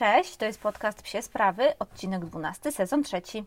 Cześć, to jest podcast Psie Sprawy, odcinek 12, sezon trzeci.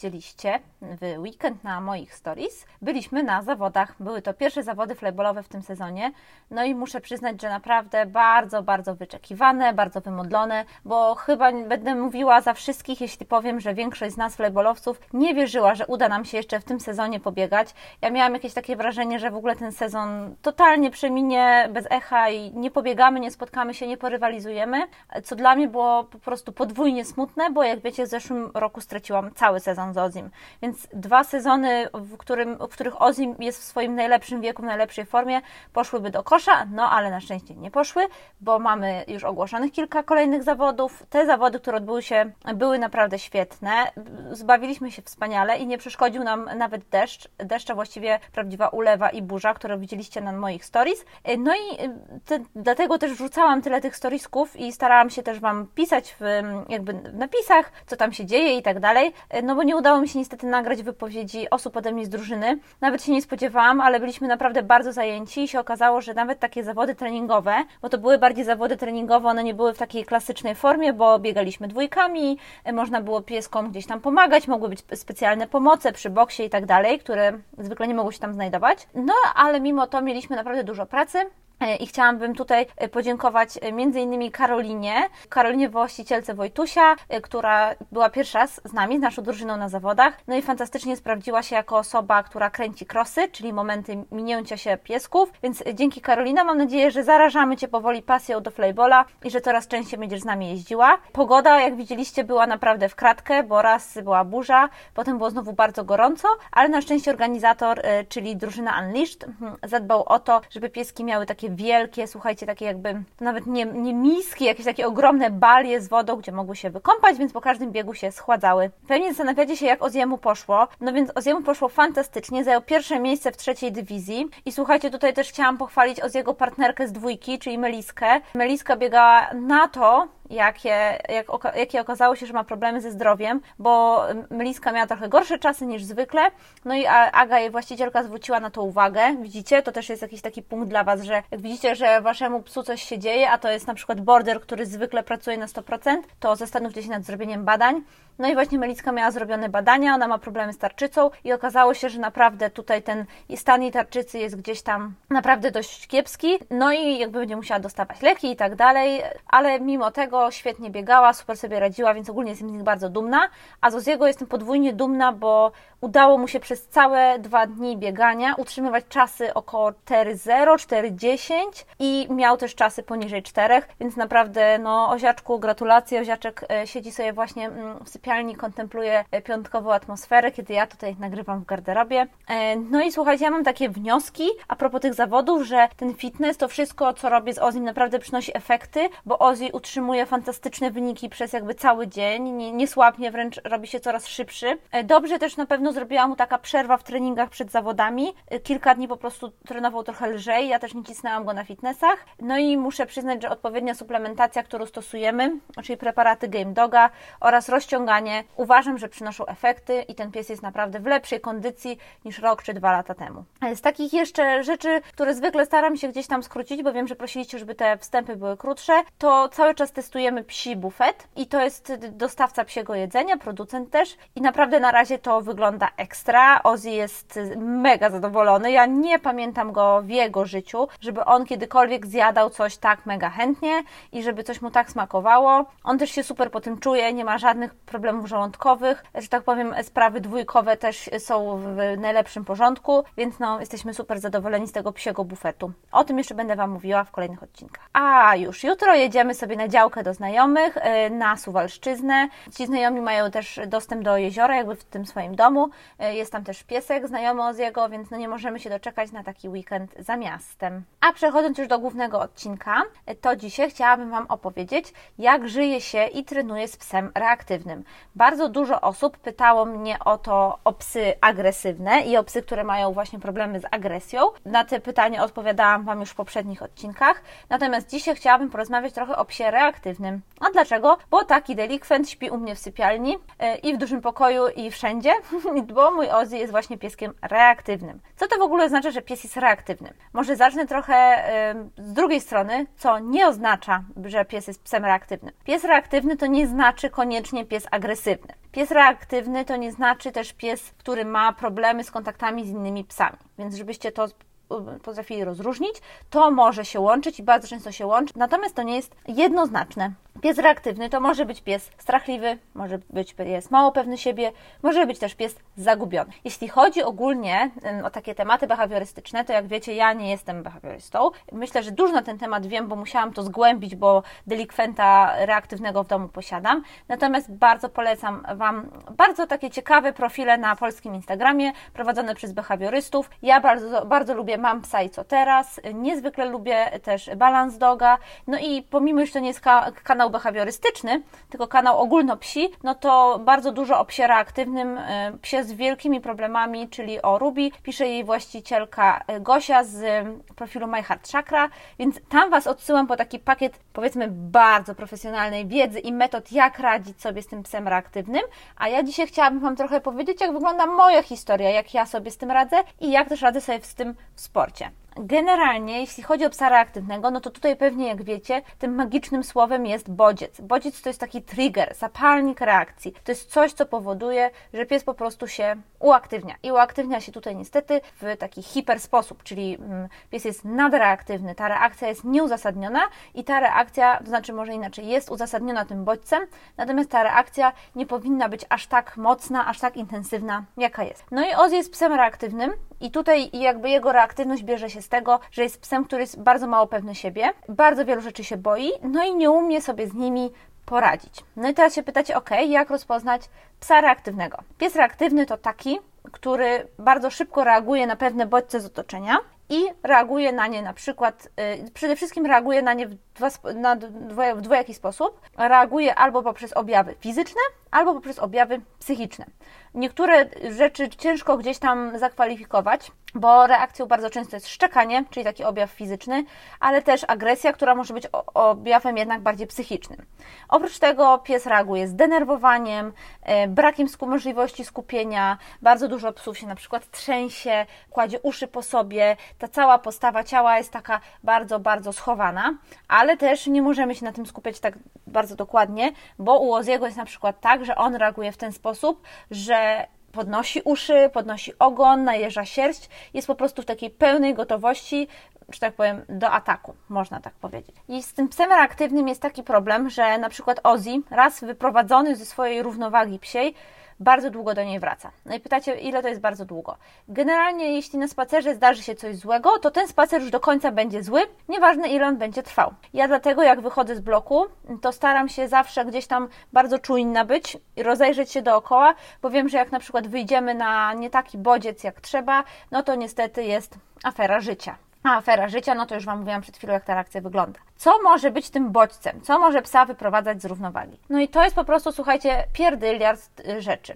Widzieliście w weekend na moich stories, byliśmy na zawodach. Były to pierwsze zawody flybolowe w tym sezonie. No i muszę przyznać, że naprawdę bardzo, bardzo wyczekiwane, bardzo wymodlone, bo chyba będę mówiła za wszystkich, jeśli powiem, że większość z nas flybolowców nie wierzyła, że uda nam się jeszcze w tym sezonie pobiegać. Ja miałam jakieś takie wrażenie, że w ogóle ten sezon totalnie przeminie bez echa i nie pobiegamy, nie spotkamy się, nie porywalizujemy, co dla mnie było po prostu podwójnie smutne, bo jak wiecie, w zeszłym roku straciłam cały sezon z Ozim. Więc dwa sezony, w, którym, w których Ozim jest w swoim najlepszym wieku, w najlepszej formie, poszłyby do kosza, no ale na szczęście nie poszły, bo mamy już ogłoszonych kilka kolejnych zawodów. Te zawody, które odbyły się, były naprawdę świetne. Zbawiliśmy się wspaniale i nie przeszkodził nam nawet deszcz. Deszcza właściwie prawdziwa ulewa i burza, które widzieliście na moich stories. No i te, dlatego też wrzucałam tyle tych storiesków i starałam się też Wam pisać w, jakby w napisach, co tam się dzieje i tak dalej. No bo nie udało mi się niestety nagrać wypowiedzi osób ode mnie z drużyny. Nawet się nie spodziewałam, ale byliśmy naprawdę bardzo zajęci i się okazało, że nawet takie zawody treningowe, bo to były bardziej zawody treningowe, one nie były w takiej klasycznej formie, bo biegaliśmy dwójkami, e, można było pieskom gdzieś tam pomagać, mogły być specjalne pomoce przy boksie i tak dalej, które zwykle nie mogły się tam znajdować. No ale mimo to mieliśmy naprawdę dużo pracy. E, I chciałabym tutaj e, podziękować e, innymi Karolinie, Karolinie właścicielce Wojtusia, która była pierwszy raz z nami, z naszą drużyną na zawodach. No i fantastycznie sprawdziła się jako osoba, która kręci krosy, czyli momenty minięcia się piesków. Więc dzięki Karolina mam nadzieję, że zarażamy Cię powoli pasją do flybola i że coraz częściej będziesz z nami jeździła. Pogoda, jak widzieliście, była naprawdę w kratkę, bo raz była burza, potem było znowu bardzo gorąco, ale na szczęście organizator, czyli drużyna Unleashed, hmm, zadbał o to, żeby pieski miały takie wielkie, słuchajcie, takie jakby, nawet nie, nie miski, jakieś takie ogromne balie z wodą, gdzie mogły się wykąpać, więc po każdym biegu się schładzały. Pewnie zastanawiacie się, jak Oziemu poszło. No więc Oziemu poszło fantastycznie, zajął pierwsze miejsce w trzeciej dywizji i słuchajcie, tutaj też chciałam pochwalić Oziego partnerkę z dwójki, czyli Meliskę. Meliska biegała na to, jakie, jak, jakie okazało się, że ma problemy ze zdrowiem, bo Meliska miała trochę gorsze czasy niż zwykle, no i Aga, jej właścicielka, zwróciła na to uwagę. Widzicie, to też jest jakiś taki punkt dla Was, że jak widzicie, że Waszemu psu coś się dzieje, a to jest na przykład border, który zwykle pracuje na 100%, to zastanówcie się nad zrobieniem badań. No i właśnie Melicka miała zrobione badania, ona ma problemy z tarczycą i okazało się, że naprawdę tutaj ten stan jej tarczycy jest gdzieś tam naprawdę dość kiepski, no i jakby będzie musiała dostawać leki i tak dalej, ale mimo tego świetnie biegała, super sobie radziła, więc ogólnie jestem z nich bardzo dumna. A z Oziego jestem podwójnie dumna, bo udało mu się przez całe dwa dni biegania utrzymywać czasy około 4.0, 4.10 i miał też czasy poniżej 4, więc naprawdę, no, Oziaczku, gratulacje. Oziaczek e, siedzi sobie właśnie mm, w sypialni, kontempluje e, piątkową atmosferę, kiedy ja tutaj nagrywam w garderobie. E, no i słuchajcie, ja mam takie wnioski a propos tych zawodów, że ten fitness, to wszystko, co robię z Ozim, naprawdę przynosi efekty, bo Ozi utrzymuje fantastyczne wyniki przez jakby cały dzień, nie, nie słabnie, wręcz robi się coraz szybszy. Dobrze też na pewno zrobiła mu taka przerwa w treningach przed zawodami. Kilka dni po prostu trenował trochę lżej, ja też nie cisnęłam go na fitnessach. No i muszę przyznać, że odpowiednia suplementacja, którą stosujemy, czyli preparaty Game Doga oraz rozciąganie, uważam, że przynoszą efekty i ten pies jest naprawdę w lepszej kondycji niż rok czy dwa lata temu. Z takich jeszcze rzeczy, które zwykle staram się gdzieś tam skrócić, bo wiem, że prosiliście, żeby te wstępy były krótsze, to cały czas testujemy psi bufet i to jest dostawca psiego jedzenia, producent też i naprawdę na razie to wygląda ekstra. Ozzy jest mega zadowolony. Ja nie pamiętam go w jego życiu, żeby on kiedykolwiek zjadał coś tak mega chętnie i żeby coś mu tak smakowało. On też się super po tym czuje, nie ma żadnych problemów żołądkowych, że tak powiem, sprawy dwójkowe też są w najlepszym porządku, więc no, jesteśmy super zadowoleni z tego psiego bufetu. O tym jeszcze będę Wam mówiła w kolejnych odcinkach. A już jutro jedziemy sobie na działkę do do znajomych y, na Suwalszczyznę. Ci znajomi mają też dostęp do jeziora, jakby w tym swoim domu. Y, jest tam też piesek znajomy jego, więc no nie możemy się doczekać na taki weekend za miastem. A przechodząc już do głównego odcinka, to dzisiaj chciałabym Wam opowiedzieć, jak żyje się i trenuje z psem reaktywnym. Bardzo dużo osób pytało mnie o to, o psy agresywne i o psy, które mają właśnie problemy z agresją. Na te pytania odpowiadałam Wam już w poprzednich odcinkach. Natomiast dzisiaj chciałabym porozmawiać trochę o psie reaktywnym. A dlaczego? Bo taki delikwent śpi u mnie w sypialni e, i w dużym pokoju i wszędzie, bo mój Ozzy jest właśnie pieskiem reaktywnym. Co to w ogóle oznacza, że pies jest reaktywny? Może zacznę trochę z drugiej strony, co nie oznacza, że pies jest psem reaktywnym. Pies reaktywny to nie znaczy koniecznie pies agresywny. Pies reaktywny to nie znaczy też pies, który ma problemy z kontaktami z innymi psami. Więc żebyście to potrafili rozróżnić, to może się łączyć i bardzo często się łączy, natomiast to nie jest jednoznaczne. Pies reaktywny to może być pies strachliwy, może być pies mało pewny siebie, może być też pies zagubiony. Jeśli chodzi ogólnie o takie tematy behawiorystyczne, to jak wiecie, ja nie jestem behawiorystą. Myślę, że dużo na ten temat wiem, bo musiałam to zgłębić, bo delikwenta reaktywnego w domu posiadam. Natomiast bardzo polecam Wam bardzo takie ciekawe profile na polskim Instagramie prowadzone przez behawiorystów. Ja bardzo, bardzo lubię Mam Psa i Co Teraz, niezwykle lubię też Balance Doga, no i pomimo, że to nie jest kanał behawiorystyczny, tylko kanał ogólnopsi, no to bardzo dużo o psie reaktywnym, e, psie z wielkimi problemami, czyli o Ruby. Pisze jej właścicielka e, Gosia z e, profilu My Heart Chakra, więc tam Was odsyłam po taki pakiet, powiedzmy, bardzo profesjonalnej wiedzy i metod, jak radzić sobie z tym psem reaktywnym. A ja dzisiaj chciałabym Wam trochę powiedzieć, jak wygląda moja historia, jak ja sobie z tym radzę i jak też radzę sobie z tym w sporcie. Generalnie, jeśli chodzi o psa reaktywnego, no to tutaj pewnie, jak wiecie, tym magicznym słowem jest bodziec. Bodziec to jest taki trigger, zapalnik reakcji. To jest coś, co powoduje, że pies po prostu się uaktywnia. I uaktywnia się tutaj niestety w taki hiper sposób, czyli mm, pies jest nadreaktywny, ta reakcja jest nieuzasadniona i ta reakcja, to znaczy może inaczej, jest uzasadniona tym bodźcem, natomiast ta reakcja nie powinna być aż tak mocna, aż tak intensywna, jaka jest. No i Oz jest psem reaktywnym i tutaj jakby jego reaktywność bierze się z tego, że jest psem, który jest bardzo mało pewny siebie, bardzo wielu rzeczy się boi, no i nie umie sobie z nimi poradzić. No i teraz się pytacie, ok, jak rozpoznać psa reaktywnego? Pies reaktywny to taki, który bardzo szybko reaguje na pewne bodźce z otoczenia i reaguje na nie na przykład, yy, przede wszystkim reaguje na nie w, dwa, na w dwojaki sposób. Reaguje albo poprzez objawy fizyczne, albo poprzez objawy psychiczne. Niektóre rzeczy ciężko gdzieś tam zakwalifikować, bo reakcją bardzo często jest szczekanie, czyli taki objaw fizyczny, ale też agresja, która może być objawem jednak bardziej psychicznym. Oprócz tego pies reaguje zdenerwowaniem, e, brakiem możliwości skupienia, bardzo dużo psów się na przykład trzęsie, kładzie uszy po sobie, ta cała postawa ciała jest taka bardzo, bardzo schowana, ale też nie możemy się na tym skupiać tak bardzo dokładnie, bo u Oziego jest na przykład tak, że on reaguje w ten sposób, że podnosi uszy, podnosi ogon, najeża sierść, jest po prostu w takiej pełnej gotowości, że tak powiem, do ataku, można tak powiedzieć. I z tym psem reaktywnym jest taki problem, że na przykład Ozzy, raz wyprowadzony ze swojej równowagi psiej, bardzo długo do niej wraca. No i pytacie, ile to jest bardzo długo? Generalnie, jeśli na spacerze zdarzy się coś złego, to ten spacer już do końca będzie zły, nieważne ile on będzie trwał. Ja dlatego, jak wychodzę z bloku, to staram się zawsze gdzieś tam bardzo czujna być i rozejrzeć się dookoła, bo wiem, że jak na przykład wyjdziemy na nie taki bodziec jak trzeba, no to niestety jest afera życia. Afera życia, no to już Wam mówiłam przed chwilą, jak ta reakcja wygląda. Co może być tym bodźcem? Co może psa wyprowadzać z równowagi? No i to jest po prostu, słuchajcie, pierdyliard y, rzeczy.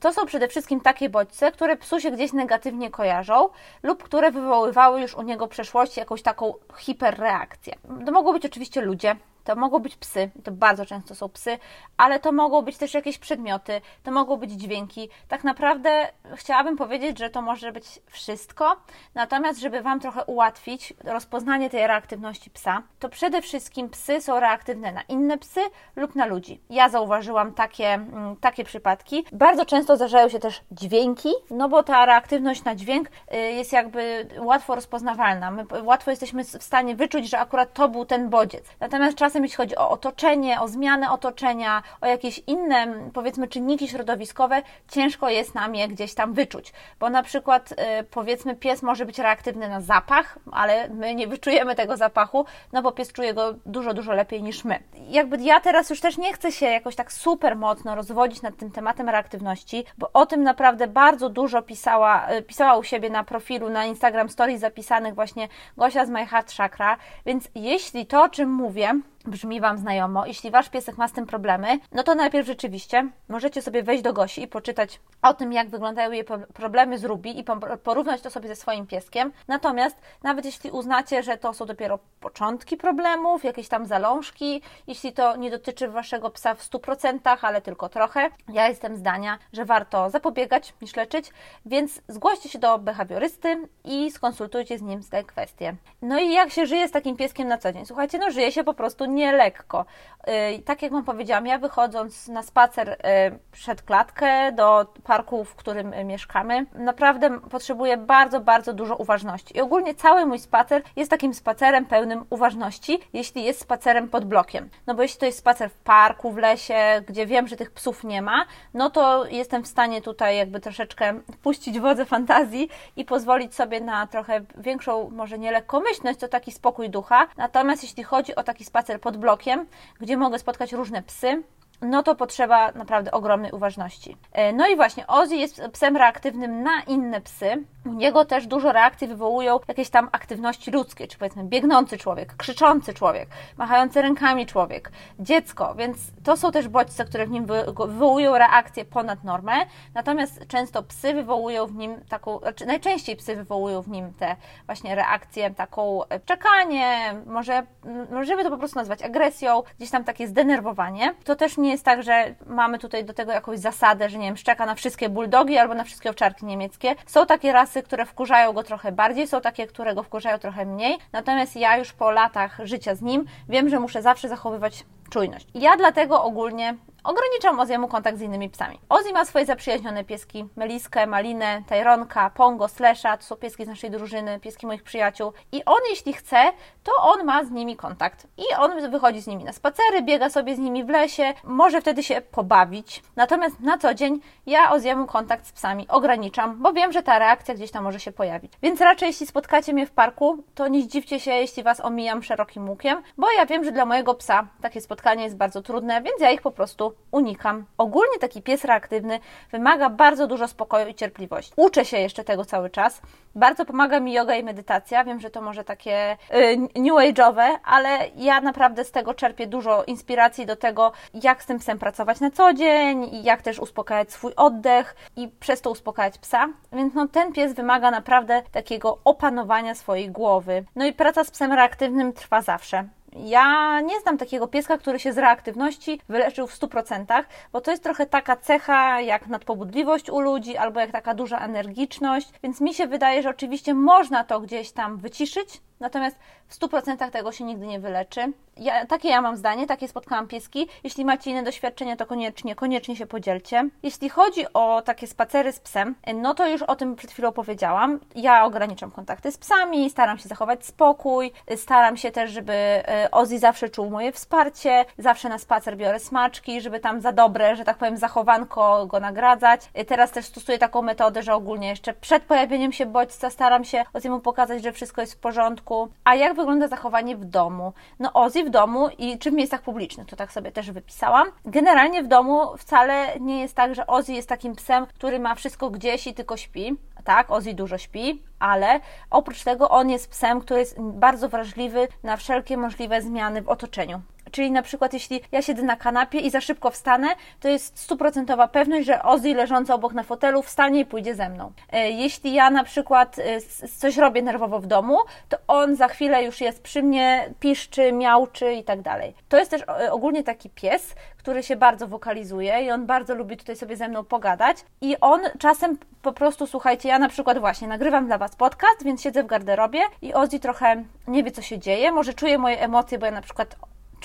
To są przede wszystkim takie bodźce, które psu się gdzieś negatywnie kojarzą lub które wywoływały już u niego w przeszłości jakąś taką hiperreakcję. To mogą być oczywiście ludzie, to mogą być psy, to bardzo często są psy, ale to mogą być też jakieś przedmioty, to mogą być dźwięki. Tak naprawdę chciałabym powiedzieć, że to może być wszystko, natomiast żeby Wam trochę ułatwić rozpoznanie tej reaktywności psa, to przede wszystkim psy są reaktywne na inne psy lub na ludzi. Ja zauważyłam takie, mm, takie przypadki. Bardzo często zdarzają się też dźwięki, no bo ta reaktywność na dźwięk y, jest jakby łatwo rozpoznawalna. My łatwo jesteśmy w stanie wyczuć, że akurat to był ten bodziec. Natomiast czasem czasem jeśli chodzi o otoczenie, o zmianę otoczenia, o jakieś inne, powiedzmy, czynniki środowiskowe, ciężko jest nam je gdzieś tam wyczuć. Bo na przykład, y, powiedzmy, pies może być reaktywny na zapach, ale my nie wyczujemy tego zapachu, no bo pies czuje go dużo, dużo lepiej niż my. Jakby ja teraz już też nie chcę się jakoś tak super mocno rozwodzić nad tym tematem reaktywności, bo o tym naprawdę bardzo dużo pisała, y, pisała u siebie na profilu, na Instagram Stories zapisanych właśnie Gosia z My Heart Chakra, więc jeśli to, o czym mówię, brzmi Wam znajomo, jeśli Wasz piesek ma z tym problemy, no to najpierw rzeczywiście możecie sobie wejść do Gosi i poczytać o tym, jak wyglądają jej problemy z Ruby i porównać to sobie ze swoim pieskiem. Natomiast nawet jeśli uznacie, że to są dopiero początki problemów, jakieś tam zalążki, jeśli to nie dotyczy Waszego psa w 100%, ale tylko trochę, ja jestem zdania, że warto zapobiegać niż leczyć, więc zgłoście się do behawiorysty i skonsultujcie z nim te kwestie. No i jak się żyje z takim pieskiem na co dzień? Słuchajcie, no żyje się po prostu nie lekko. Y, tak jak Wam powiedziałam, ja wychodząc na spacer y, przed klatkę do parku, w którym y, mieszkamy, naprawdę potrzebuję bardzo, bardzo dużo uważności. I ogólnie cały mój spacer jest takim spacerem pełnym uważności, jeśli jest spacerem pod blokiem. No bo jeśli to jest spacer w parku, w lesie, gdzie wiem, że tych psów nie ma, no to jestem w stanie tutaj jakby troszeczkę puścić wodze fantazji i pozwolić sobie na trochę większą, może nie lekkomyślność, to taki spokój ducha. Natomiast jeśli chodzi o taki spacer pod blokiem, gdzie mogę spotkać różne psy, no to potrzeba naprawdę ogromnej uważności. E, no i właśnie, Ozzy jest psem reaktywnym na inne psy. U niego też dużo reakcji wywołują jakieś tam aktywności ludzkie, czy powiedzmy biegnący człowiek, krzyczący człowiek, machający rękami człowiek, dziecko, więc to są też bodźce, które w nim wywołują reakcję ponad normę. Natomiast często psy wywołują w nim taką, znaczy najczęściej psy wywołują w nim te właśnie reakcje, taką e, czekanie, może możemy to po prostu nazwać agresją, gdzieś tam takie zdenerwowanie. To też nie nie jest tak, że mamy tutaj do tego jakąś zasadę, że nie wiem, szczeka na wszystkie bulldogi albo na wszystkie owczarki niemieckie. Są takie rasy, które wkurzają go trochę bardziej, są takie, które go wkurzają trochę mniej. Natomiast ja już po latach życia z nim wiem, że muszę zawsze zachowywać czujność. I ja dlatego ogólnie ograniczam Oziemu kontakt z innymi psami. Ozzy ma swoje zaprzyjaźnione pieski, Meliskę, Malinę, Tyronka, Pongo, Slesha, to są pieski z naszej drużyny, pieski moich przyjaciół i on jeśli chce, to on ma z nimi kontakt i on wychodzi z nimi na spacery, biega sobie z nimi w lesie, może wtedy się pobawić. Natomiast na co dzień ja Oziemu kontakt z psami ograniczam, bo wiem, że ta reakcja gdzieś tam może się pojawić. Więc raczej jeśli spotkacie mnie w parku, to nie zdziwcie się, jeśli Was omijam szerokim łukiem, bo ja wiem, że dla mojego psa takie spotkanie jest bardzo trudne, więc ja ich po prostu unikam. Ogólnie taki pies reaktywny wymaga bardzo dużo spokoju i cierpliwości. Uczę się jeszcze tego cały czas. Bardzo pomaga mi yoga i medytacja. Wiem, że to może takie y, new age'owe, ale ja naprawdę z tego czerpię dużo inspiracji do tego, jak z tym psem pracować na co dzień jak też uspokajać swój oddech i przez to uspokajać psa. Więc no, ten pies wymaga naprawdę takiego opanowania swojej głowy. No i praca z psem reaktywnym trwa zawsze. Ja nie znam takiego pieska, który się z reaktywności wyleczył w 100%, bo to jest trochę taka cecha jak nadpobudliwość u ludzi, albo jak taka duża energiczność, więc mi się wydaje, że oczywiście można to gdzieś tam wyciszyć, Natomiast w 100% tego się nigdy nie wyleczy. Ja, takie ja mam zdanie, takie spotkałam pieski. Jeśli macie inne doświadczenia, to koniecznie, koniecznie się podzielcie. Jeśli chodzi o takie spacery z psem, no to już o tym przed chwilą powiedziałam. Ja ograniczam kontakty z psami, staram się zachować spokój, staram się też, żeby e, Ozzy zawsze czuł moje wsparcie, zawsze na spacer biorę smaczki, żeby tam za dobre, że tak powiem, zachowanko go nagradzać. E, teraz też stosuję taką metodę, że ogólnie jeszcze przed pojawieniem się bodźca staram się Ozzymu pokazać, że wszystko jest w porządku, a jak wygląda zachowanie w domu? No Ozzy w domu i czy w miejscach publicznych, to tak sobie też wypisałam. Generalnie w domu wcale nie jest tak, że Ozzy jest takim psem, który ma wszystko gdzieś i tylko śpi. Tak, Ozzy dużo śpi, ale oprócz tego on jest psem, który jest bardzo wrażliwy na wszelkie możliwe zmiany w otoczeniu. Czyli na przykład jeśli ja siedzę na kanapie i za szybko wstanę, to jest stuprocentowa pewność, że Ozzy leżący obok na fotelu wstanie i pójdzie ze mną. E, jeśli ja na przykład e, coś robię nerwowo w domu, to on za chwilę już jest przy mnie, piszczy, miałczy i tak dalej. To jest też e, ogólnie taki pies, który się bardzo wokalizuje i on bardzo lubi tutaj sobie ze mną pogadać i on czasem po prostu, słuchajcie, ja na przykład właśnie nagrywam dla Was podcast, więc siedzę w garderobie i Ozzy trochę nie wie, co się dzieje, może czuje moje emocje, bo ja na przykład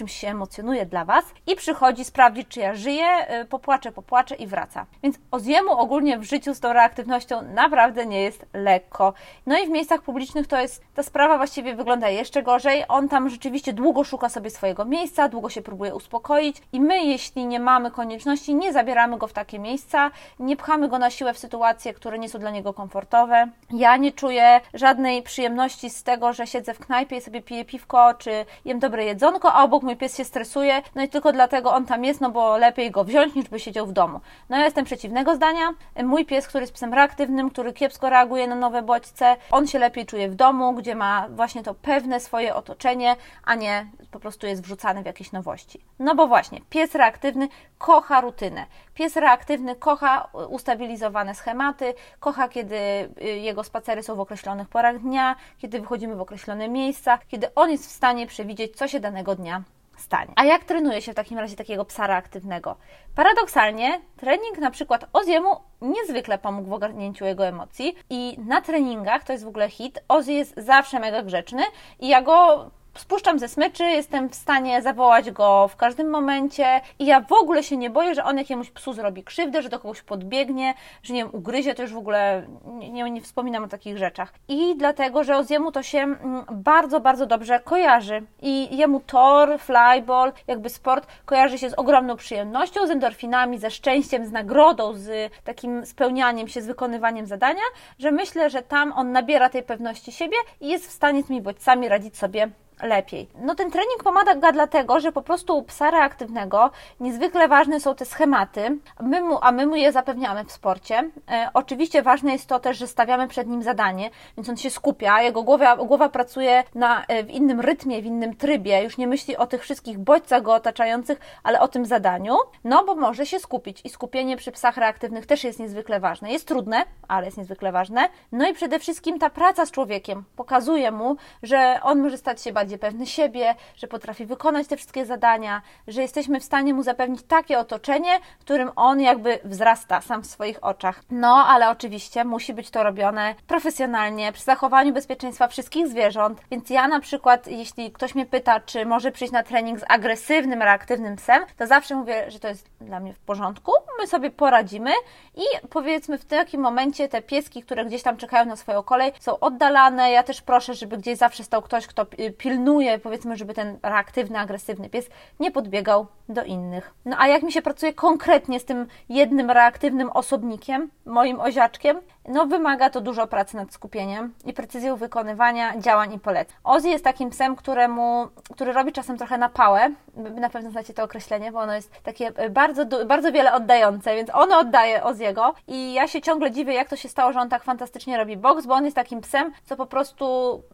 czymś się emocjonuje dla Was i przychodzi sprawdzić, czy ja żyję, y, popłaczę, popłaczę i wraca. Więc Oziemu ogólnie w życiu z tą reaktywnością naprawdę nie jest lekko. No i w miejscach publicznych to jest, ta sprawa właściwie wygląda jeszcze gorzej. On tam rzeczywiście długo szuka sobie swojego miejsca, długo się próbuje uspokoić i my, jeśli nie mamy konieczności, nie zabieramy go w takie miejsca, nie pchamy go na siłę w sytuacje, które nie są dla niego komfortowe. Ja nie czuję żadnej przyjemności z tego, że siedzę w knajpie i sobie piję piwko, czy jem dobre jedzonko, a obok mój pies się stresuje, no i tylko dlatego on tam jest, no bo lepiej go wziąć, niż by siedział w domu. No ja jestem przeciwnego zdania. Mój pies, który jest psem reaktywnym, który kiepsko reaguje na nowe bodźce, on się lepiej czuje w domu, gdzie ma właśnie to pewne swoje otoczenie, a nie po prostu jest wrzucany w jakieś nowości. No bo właśnie, pies reaktywny kocha rutynę. Pies reaktywny kocha ustabilizowane schematy, kocha, kiedy y, jego spacery są w określonych porach dnia, kiedy wychodzimy w określone miejsca, kiedy on jest w stanie przewidzieć, co się danego dnia stanie. A jak trenuje się w takim razie takiego psa reaktywnego? Paradoksalnie, trening na przykład Oziemu niezwykle pomógł w ogarnięciu jego emocji i na treningach, to jest w ogóle hit, Ozzy jest zawsze mega grzeczny i ja go spuszczam ze smyczy, jestem w stanie zawołać go w każdym momencie i ja w ogóle się nie boję, że on jakiemuś psu zrobi krzywdę, że do kogoś podbiegnie, że nie wiem, ugryzie, to już w ogóle nie, nie wspominam o takich rzeczach. I dlatego, że Oziemu to się mm, bardzo, bardzo dobrze kojarzy i jemu tor, flyball, jakby sport kojarzy się z ogromną przyjemnością, z endorfinami, ze szczęściem, z nagrodą, z takim spełnianiem się, z wykonywaniem zadania, że myślę, że tam on nabiera tej pewności siebie i jest w stanie z tymi bodźcami radzić sobie lepiej. No ten trening pomaga dlatego, że po prostu u psa reaktywnego niezwykle ważne są te schematy, my mu, a my mu je zapewniamy w sporcie. E, oczywiście ważne jest to też, że stawiamy przed nim zadanie, więc on się skupia, jego głowa, głowa pracuje na, e, w innym rytmie, w innym trybie, już nie myśli o tych wszystkich bodźcach go otaczających, ale o tym zadaniu, no bo może się skupić i skupienie przy psach reaktywnych też jest niezwykle ważne. Jest trudne, ale jest niezwykle ważne. No i przede wszystkim ta praca z człowiekiem pokazuje mu, że on może stać się bardziej bardziej pewny siebie, że potrafi wykonać te wszystkie zadania, że jesteśmy w stanie mu zapewnić takie otoczenie, w którym on jakby wzrasta sam w swoich oczach. No, ale oczywiście musi być to robione profesjonalnie, przy zachowaniu bezpieczeństwa wszystkich zwierząt. Więc ja na przykład, jeśli ktoś mnie pyta, czy może przyjść na trening z agresywnym, reaktywnym psem, to zawsze mówię, że to jest dla mnie w porządku, my sobie poradzimy i powiedzmy w takim momencie te pieski, które gdzieś tam czekają na swoją kolej, są oddalane. Ja też proszę, żeby gdzieś zawsze stał ktoś, kto pilnuje pilnuje, powiedzmy, żeby ten reaktywny, agresywny pies nie podbiegał do innych. No a jak mi się pracuje konkretnie z tym jednym reaktywnym osobnikiem, moim oziaczkiem, no wymaga to dużo pracy nad skupieniem i precyzją wykonywania działań i poleceń. Ozzy jest takim psem, któremu, który robi czasem trochę na pałę, na pewno znacie to określenie, bo ono jest takie bardzo, bardzo wiele oddające, więc ono oddaje Oziego i ja się ciągle dziwię, jak to się stało, że on tak fantastycznie robi boks, bo on jest takim psem, co po prostu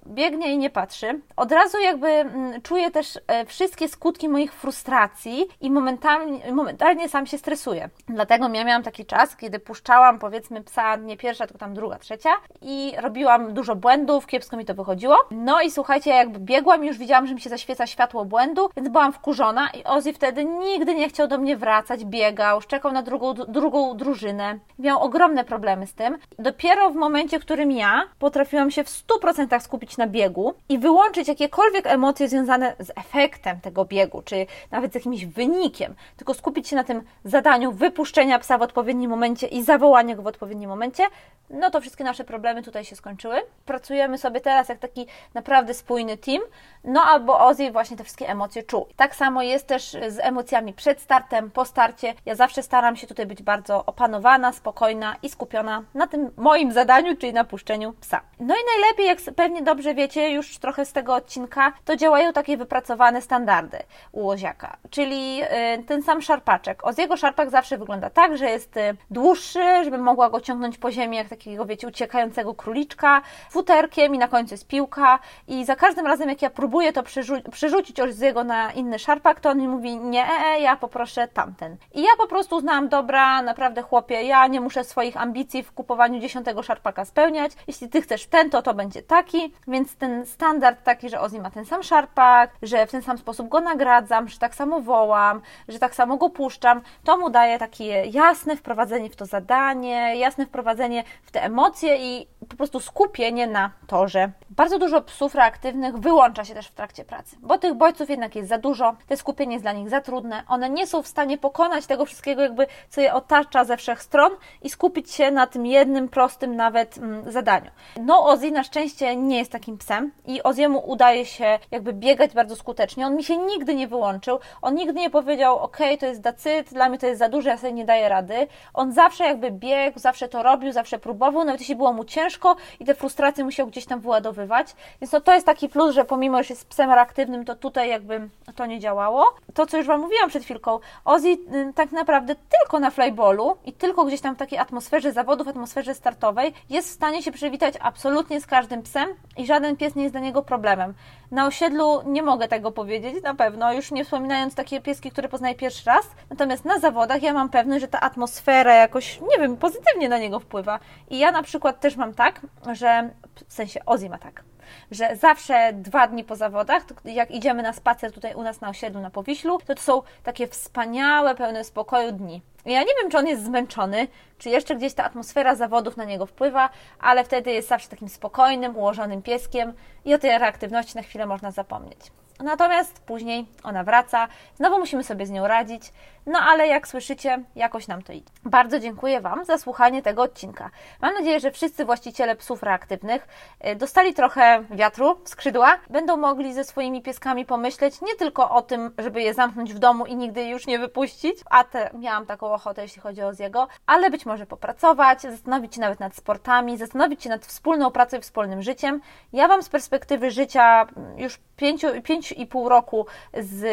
biegnie i nie patrzy. Od razu jakby mm, czuję też e, wszystkie skutki moich frustracji i momentalnie, momentalnie sam się stresuję. Dlatego ja miałam taki czas, kiedy puszczałam powiedzmy psa nie pierwsza, tylko tam druga, trzecia i robiłam dużo błędów, kiepsko mi to wychodziło. No i słuchajcie, jakby biegłam już widziałam, że mi się zaświeca światło błędu, więc byłam wkurzona i Ozzy wtedy nigdy nie chciał do mnie wracać, biegał, szczekał na drugą, drugą drużynę. Miał ogromne problemy z tym. Dopiero w momencie, w którym ja potrafiłam się w 100% skupić na biegu i wyłączyć jakiekolwiek emocje związane z efektem tego biegu, czy nawet z jakimś wynikiem, tylko skupić się na tym zadaniu wypuszczenia psa w odpowiednim momencie i zawołania go w odpowiednim momencie, no to wszystkie nasze problemy tutaj się skończyły. Pracujemy sobie teraz jak taki naprawdę spójny team, no albo Ozzy właśnie te wszystkie emocje czuł. Tak samo jest też z emocjami przed startem, po starcie. Ja zawsze staram się tutaj być bardzo opanowana, spokojna i skupiona na tym moim zadaniu, czyli na puszczeniu psa. No i najlepiej, jak pewnie dobrze wiecie już trochę z tego odcinka, to działają takie wypracowane standardy u Oziaka, czyli y, ten sam szarpaczek. Oziego szarpak zawsze wygląda tak, że jest y, dłuższy, żeby mogła go ciągnąć po ziemi jak takiego, wiecie, uciekającego króliczka, futerkiem i na końcu jest piłka i za każdym razem jak ja próbuję to przerzu- przerzucić Oziego na inny szarpak, to on mi mówi nie, e, e, ja poproszę tamten. I ja po prostu uznałam, dobra, naprawdę chłopie, ja nie muszę swoich ambicji w kupowaniu dziesiątego szarpaka spełniać. Jeśli ty chcesz ten, to to będzie taki, więc ten standard taki, że Ozzy ma ten sam szarpak, że w ten sam sposób go nagradzam, że tak samo wołam, że tak samo go puszczam, to mu daje takie jasne wprowadzenie w to zadanie, jasne wprowadzenie w te emocje i po prostu skupienie na torze. Bardzo dużo psów reaktywnych wyłącza się też w trakcie pracy, bo tych bodźców jednak jest za dużo, te skupienie jest dla nich za trudne, one nie są w stanie pokonać tego wszystkiego, jakby co je otacza ze wszech stron i skupić się na tym jednym, prostym nawet mm, zadaniu. No, Ozzy na szczęście nie jest takim psem i Oziemu udaje się jakby biegać bardzo skutecznie. On mi się nigdy nie wyłączył, on nigdy nie powiedział, ok, to jest dacyt, dla mnie to jest za dużo, ja sobie nie daję rady. On zawsze jakby biegł, zawsze to robił, zawsze próbował, nawet jeśli było mu ciężko i te frustracje musiał gdzieś tam wyładowywać. Więc no to jest taki plus, że pomimo, że jest psem reaktywnym, to tutaj jakby to nie działało. To, co już Wam mówiłam przed chwilką, Ozzy tak naprawdę tylko na flyballu i tylko gdzieś tam w takiej atmosferze zawodów, atmosferze startowej jest w stanie się przywitać absolutnie z każdym psem i żaden pies nie jest dla niego problemem. Na osiedlu nie mogę tego powiedzieć, na pewno, już nie wspominając takie pieski, które poznaję pierwszy raz. Natomiast na zawodach ja mam pewność, że ta atmosfera jakoś, nie wiem, pozytywnie na niego wpływa. I ja na przykład też mam tak, że w sensie Ozzy ma tak, że zawsze dwa dni po zawodach, jak idziemy na spacer tutaj u nas na osiedlu na Powiślu, to to są takie wspaniałe, pełne spokoju dni. Ja nie wiem, czy on jest zmęczony, czy jeszcze gdzieś ta atmosfera zawodów na niego wpływa, ale wtedy jest zawsze takim spokojnym, ułożonym pieskiem i o tej reaktywności na chwilę można zapomnieć. Natomiast później ona wraca, znowu musimy sobie z nią radzić, no ale jak słyszycie, jakoś nam to idzie. Bardzo dziękuję Wam za słuchanie tego odcinka. Mam nadzieję, że wszyscy właściciele psów reaktywnych y, dostali trochę wiatru w skrzydła, będą mogli ze swoimi pieskami pomyśleć nie tylko o tym, żeby je zamknąć w domu i nigdy już nie wypuścić, a te, miałam taką ochotę, jeśli chodzi o Ziego, ale być może popracować, zastanowić się nawet nad sportami, zastanowić się nad wspólną pracą i wspólnym życiem. Ja Wam z perspektywy życia już 5,5 roku z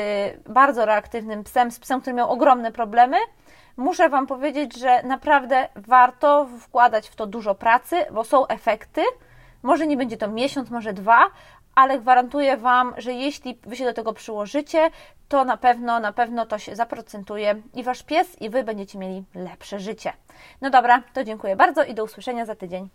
bardzo reaktywnym psem, z psem, który miał ogromne problemy, muszę Wam powiedzieć, że naprawdę warto wkładać w to dużo pracy, bo są efekty. Może nie będzie to miesiąc, może dwa, ale gwarantuję Wam, że jeśli Wy się do tego przyłożycie, to na pewno, na pewno to się zaprocentuje i Wasz pies, i Wy będziecie mieli lepsze życie. No dobra, to dziękuję bardzo i do usłyszenia za tydzień.